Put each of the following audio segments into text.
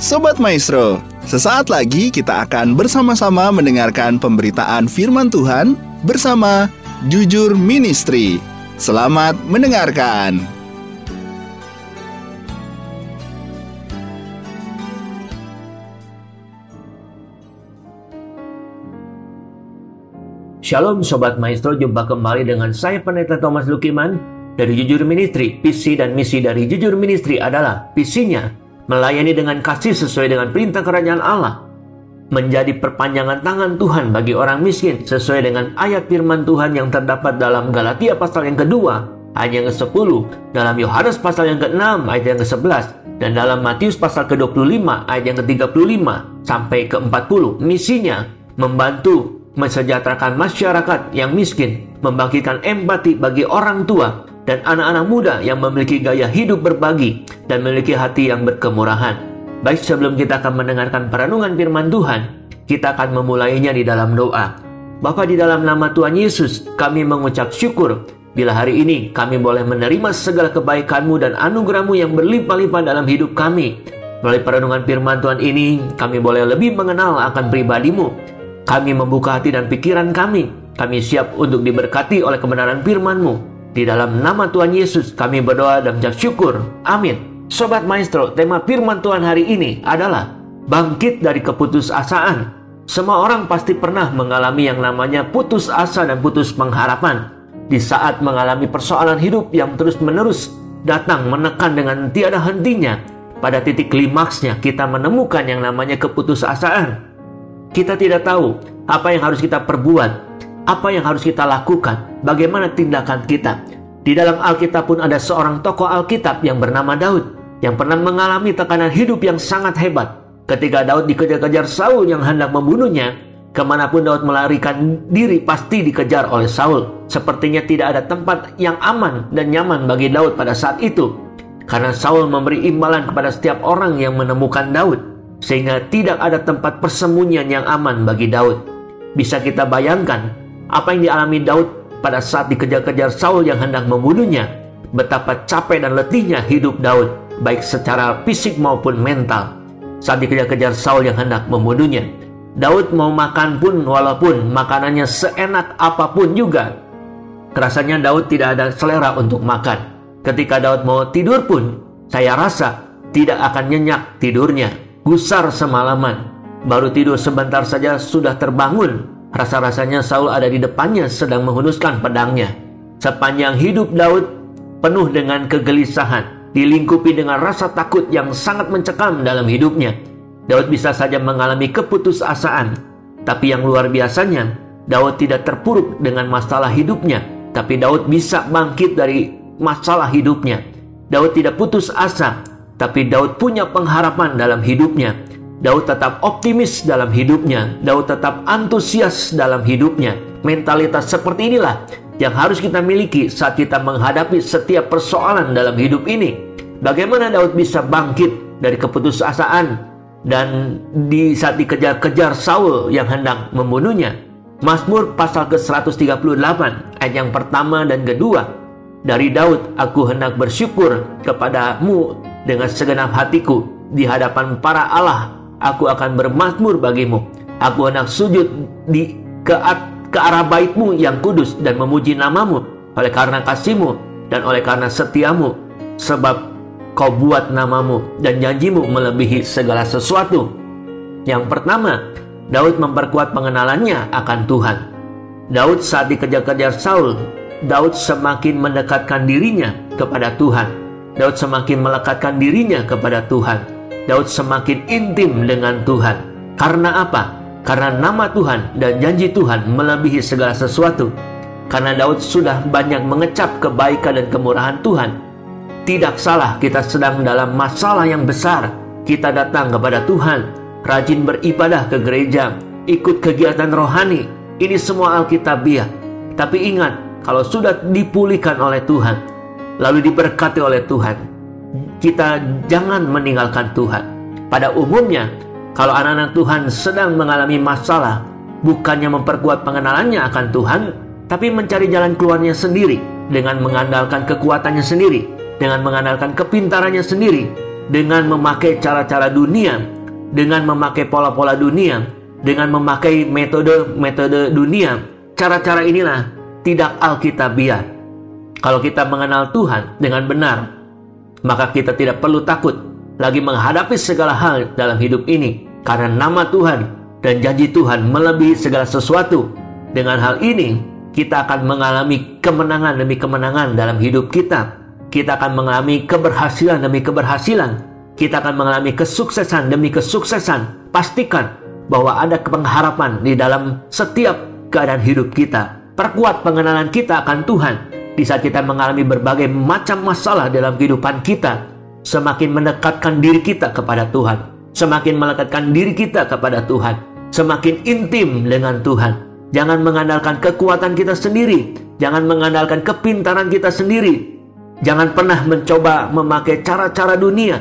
Sobat Maestro, sesaat lagi kita akan bersama-sama mendengarkan pemberitaan firman Tuhan bersama Jujur Ministry. Selamat mendengarkan. Shalom Sobat Maestro, jumpa kembali dengan saya Pendeta Thomas Lukiman dari Jujur Ministry. Visi dan misi dari Jujur Ministry adalah visinya melayani dengan kasih sesuai dengan perintah kerajaan Allah, menjadi perpanjangan tangan Tuhan bagi orang miskin sesuai dengan ayat firman Tuhan yang terdapat dalam Galatia pasal yang kedua, ayat yang ke-10, dalam Yohanes pasal yang ke-6, ayat yang ke-11, dan dalam Matius pasal ke-25, ayat yang ke-35 sampai ke-40. Misinya membantu mensejahterakan masyarakat yang miskin, membangkitkan empati bagi orang tua dan anak-anak muda yang memiliki gaya hidup berbagi dan memiliki hati yang berkemurahan. Baik sebelum kita akan mendengarkan perenungan firman Tuhan, kita akan memulainya di dalam doa. Bapa di dalam nama Tuhan Yesus, kami mengucap syukur bila hari ini kami boleh menerima segala kebaikan-Mu dan anugerah-Mu yang berlimpah-limpah dalam hidup kami. Melalui perenungan firman Tuhan ini, kami boleh lebih mengenal akan pribadi-Mu. Kami membuka hati dan pikiran kami. Kami siap untuk diberkati oleh kebenaran firman-Mu. Di dalam nama Tuhan Yesus kami berdoa dan mengucap syukur. Amin. Sobat Maestro, tema firman Tuhan hari ini adalah bangkit dari keputusasaan. Semua orang pasti pernah mengalami yang namanya putus asa dan putus pengharapan. Di saat mengalami persoalan hidup yang terus-menerus datang menekan dengan tiada hentinya, pada titik klimaksnya kita menemukan yang namanya keputusasaan. Kita tidak tahu apa yang harus kita perbuat, apa yang harus kita lakukan, bagaimana tindakan kita. Di dalam Alkitab pun ada seorang tokoh Alkitab yang bernama Daud yang pernah mengalami tekanan hidup yang sangat hebat. Ketika Daud dikejar-kejar Saul yang hendak membunuhnya, ke mana pun Daud melarikan diri pasti dikejar oleh Saul. Sepertinya tidak ada tempat yang aman dan nyaman bagi Daud pada saat itu. Karena Saul memberi imbalan kepada setiap orang yang menemukan Daud, sehingga tidak ada tempat persembunyian yang aman bagi Daud. Bisa kita bayangkan apa yang dialami Daud pada saat dikejar-kejar Saul yang hendak membunuhnya. Betapa capek dan letihnya hidup Daud, baik secara fisik maupun mental. Saat dikejar-kejar Saul yang hendak membunuhnya. Daud mau makan pun walaupun makanannya seenak apa pun juga. Rasanya Daud tidak ada selera untuk makan. Ketika Daud mau tidur pun, saya rasa tidak akan nyenyak tidurnya. Gusar semalaman. Baru tidur sebentar saja sudah terbangun Rasa-rasanya Saul ada di depannya sedang menghunuskan pedangnya. Sepanjang hidup Daud penuh dengan kegelisahan, dilingkupi dengan rasa takut yang sangat mencekam dalam hidupnya. Daud bisa saja mengalami keputusasaan, tapi yang luar biasanya, Daud tidak terpuruk dengan masalah hidupnya, tapi Daud bisa bangkit dari masalah hidupnya. Daud tidak putus asa, tapi Daud punya pengharapan dalam hidupnya. Daud tetap optimis dalam hidupnya. Daud tetap antusias dalam hidupnya. Mentalitas seperti inilah yang harus kita miliki saat kita menghadapi setiap persoalan dalam hidup ini. Bagaimana Daud bisa bangkit dari keputusasaan dan di saat dikejar-kejar Saul yang hendak membunuhnya. Mazmur pasal ke-138 ayat yang pertama dan kedua. Dari Daud aku hendak bersyukur kepadamu dengan segenap hatiku di hadapan para Allah aku akan bermazmur bagimu. Aku hendak sujud di ke, ke arah baitmu yang kudus dan memuji namamu oleh karena kasihmu dan oleh karena setiamu sebab kau buat namamu dan janjimu melebihi segala sesuatu. Yang pertama, Daud memperkuat pengenalannya akan Tuhan. Daud saat dikejar-kejar Saul, Daud semakin mendekatkan dirinya kepada Tuhan. Daud semakin melekatkan dirinya kepada Tuhan. Daud semakin intim dengan Tuhan. Karena apa? Karena nama Tuhan dan janji Tuhan melebihi segala sesuatu. Karena Daud sudah banyak mengecap kebaikan dan kemurahan Tuhan. Tidak salah kita sedang dalam masalah yang besar. Kita datang kepada Tuhan, rajin beribadah ke gereja, ikut kegiatan rohani. Ini semua Alkitabiah. Tapi ingat, kalau sudah dipulihkan oleh Tuhan, lalu diberkati oleh Tuhan, kita jangan meninggalkan Tuhan. Pada umumnya, kalau anak-anak Tuhan sedang mengalami masalah, bukannya memperkuat pengenalannya akan Tuhan, tapi mencari jalan keluarnya sendiri dengan mengandalkan kekuatannya sendiri, dengan mengandalkan kepintarannya sendiri, dengan memakai cara-cara dunia, dengan memakai pola-pola dunia, dengan memakai metode-metode dunia. Cara-cara inilah tidak alkitabiah. Kalau kita mengenal Tuhan dengan benar, maka kita tidak perlu takut lagi menghadapi segala hal dalam hidup ini karena nama Tuhan dan janji Tuhan melebihi segala sesuatu. Dengan hal ini, kita akan mengalami kemenangan demi kemenangan dalam hidup kita. Kita akan mengalami keberhasilan demi keberhasilan. Kita akan mengalami kesuksesan demi kesuksesan. Pastikan bahwa ada pengharapan di dalam setiap keadaan hidup kita. Perkuat pengenalan kita akan Tuhan di saat kita mengalami berbagai macam masalah dalam kehidupan kita. Semakin mendekatkan diri kita kepada Tuhan. Semakin melekatkan diri kita kepada Tuhan. Semakin intim dengan Tuhan Jangan mengandalkan kekuatan kita sendiri. Jangan mengandalkan kepintaran kita sendiri. Jangan pernah mencoba memakai cara-cara dunia,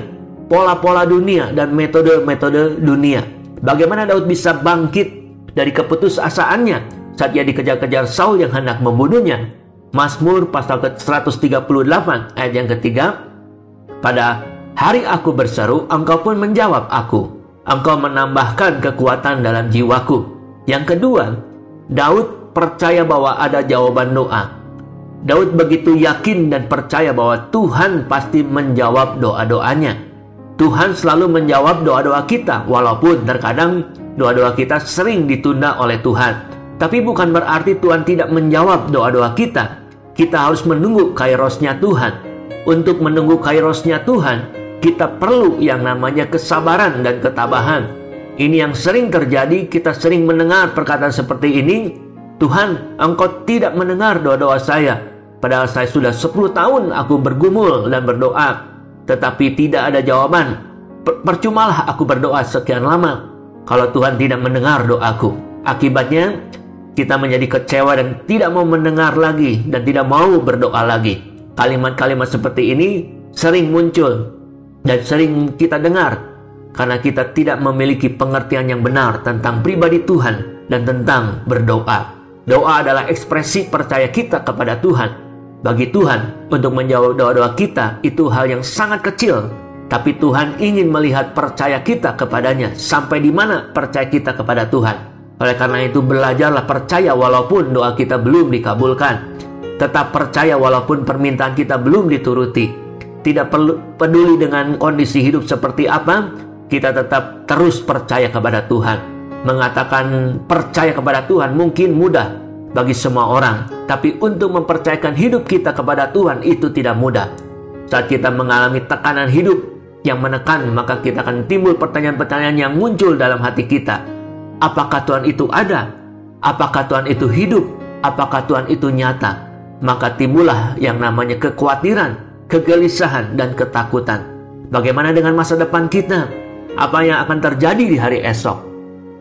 pola-pola dunia, dan metode-metode dunia. Bagaimana Daud bisa bangkit dari keputusasaannya saat ia dikejar-kejar Saul yang hendak membunuhnya? Mazmur pasal ke-138 ayat yang ketiga. Pada hari aku berseru, engkau pun menjawab aku. Engkau menambahkan kekuatan dalam jiwaku. Yang kedua, Daud percaya bahwa ada jawaban doa. Daud begitu yakin dan percaya bahwa Tuhan pasti menjawab doa-doanya. Tuhan selalu menjawab doa-doa kita, walaupun terkadang doa-doa kita sering ditunda oleh Tuhan. Tapi bukan berarti Tuhan tidak menjawab doa-doa kita. Kita harus menunggu kairosnya Tuhan. Untuk menunggu kairosnya Tuhan, kita perlu yang namanya kesabaran dan ketabahan. Ini yang sering terjadi, kita sering mendengar perkataan seperti ini, Tuhan, engkau tidak mendengar doa-doa saya. Padahal saya sudah 10 tahun aku bergumul dan berdoa, tetapi tidak ada jawaban. percumalah aku berdoa sekian lama kalau Tuhan tidak mendengar doaku. Akibatnya, kita menjadi kecewa dan tidak mau mendengar lagi dan tidak mau berdoa lagi. Kalimat-kalimat seperti ini sering muncul dan sering kita dengar karena kita tidak memiliki pengertian yang benar tentang pribadi Tuhan dan tentang berdoa. Doa adalah ekspresi percaya kita kepada Tuhan. Bagi Tuhan, untuk menjawab doa-doa kita itu hal yang sangat kecil, tapi Tuhan ingin melihat percaya kita kepadanya sampai di mana percaya kita kepada Tuhan. Oleh karena itu, belajarlah percaya walaupun doa kita belum dikabulkan. Tetap percaya walaupun permintaan kita belum dituruti. Tidak perlu peduli dengan kondisi hidup seperti apa, kita tetap terus percaya kepada Tuhan. Mengatakan percaya kepada Tuhan mungkin mudah bagi semua orang, tapi untuk mempercayakan hidup kita kepada Tuhan itu tidak mudah. Saat kita mengalami tekanan hidup yang menekan, maka kita akan timbul pertanyaan-pertanyaan yang muncul dalam hati kita. Apakah Tuhan itu ada? Apakah Tuhan itu hidup? Apakah Tuhan itu nyata? Maka timbullah yang namanya kekhawatiran, kegelisahan, dan ketakutan. Bagaimana dengan masa depan kita? apa yang akan terjadi di hari esok.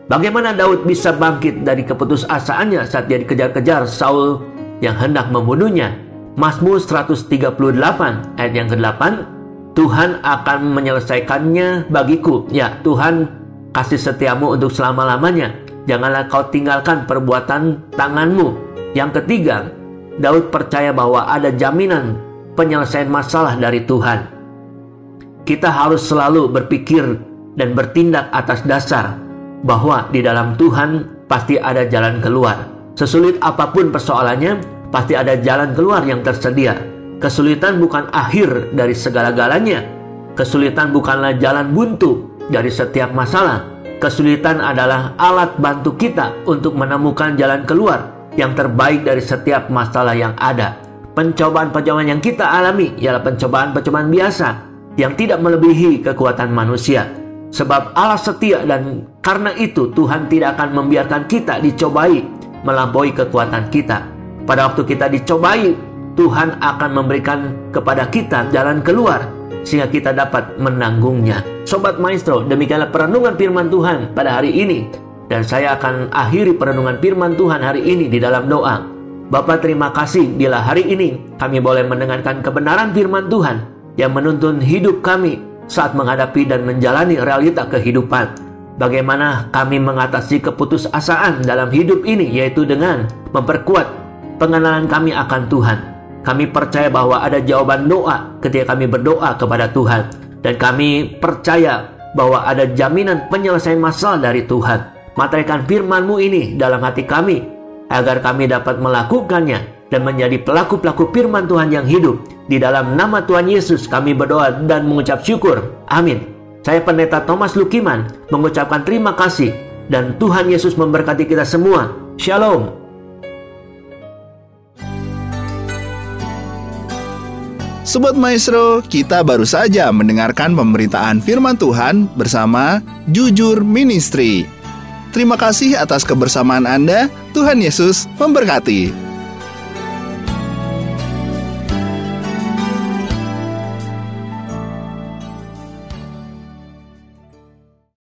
Bagaimana Daud bisa bangkit dari keputusasaannya saat dia dikejar-kejar Saul yang hendak membunuhnya? Mazmur 138 ayat yang ke-8 Tuhan akan menyelesaikannya bagiku. Ya, Tuhan kasih setiamu untuk selama-lamanya. Janganlah kau tinggalkan perbuatan tanganmu. Yang ketiga, Daud percaya bahwa ada jaminan penyelesaian masalah dari Tuhan. Kita harus selalu berpikir dan bertindak atas dasar bahwa di dalam Tuhan pasti ada jalan keluar. Sesulit apa pun persoalannya, pasti ada jalan keluar yang tersedia. Kesulitan bukan akhir dari segala-galanya. Kesulitan bukanlah jalan buntu dari setiap masalah. Kesulitan adalah alat bantu kita untuk menemukan jalan keluar yang terbaik dari setiap masalah yang ada. Pencobaan-pencobaan yang kita alami ialah pencobaan-pencobaan biasa yang tidak melebihi kekuatan manusia. Sebab Allah setia dan karena itu Tuhan tidak akan membiarkan kita dicobai melampaui kekuatan kita. Pada waktu kita dicobai, Tuhan akan memberikan kepada kita jalan keluar sehingga kita dapat menanggungnya. Sobat Maestro, demikianlah perenungan firman Tuhan pada hari ini. Dan saya akan akhiri perenungan firman Tuhan hari ini di dalam doa. Bapak terima kasih bila hari ini kami boleh mendengarkan kebenaran firman Tuhan yang menuntun hidup kami saat menghadapi dan menjalani realita kehidupan. Bagaimana kami mengatasi keputusasaan dalam hidup ini yaitu dengan memperkuat pengenalan kami akan Tuhan. Kami percaya bahwa ada jawaban doa ketika kami berdoa kepada Tuhan. Dan kami percaya bahwa ada jaminan penyelesaian masalah dari Tuhan. Materikan firman-Mu ini dalam hati kami, agar kami dapat melakukannya dan menjadi pelaku-pelaku firman Tuhan yang hidup. Di dalam nama Tuhan Yesus kami berdoa dan mengucap syukur. Amin. Saya Pendeta Thomas Lukiman mengucapkan terima kasih dan Tuhan Yesus memberkati kita semua. Shalom. Sobat Maestro, kita baru saja mendengarkan pemberitaan firman Tuhan bersama Jujur Ministry. Terima kasih atas kebersamaan Anda. Tuhan Yesus memberkati.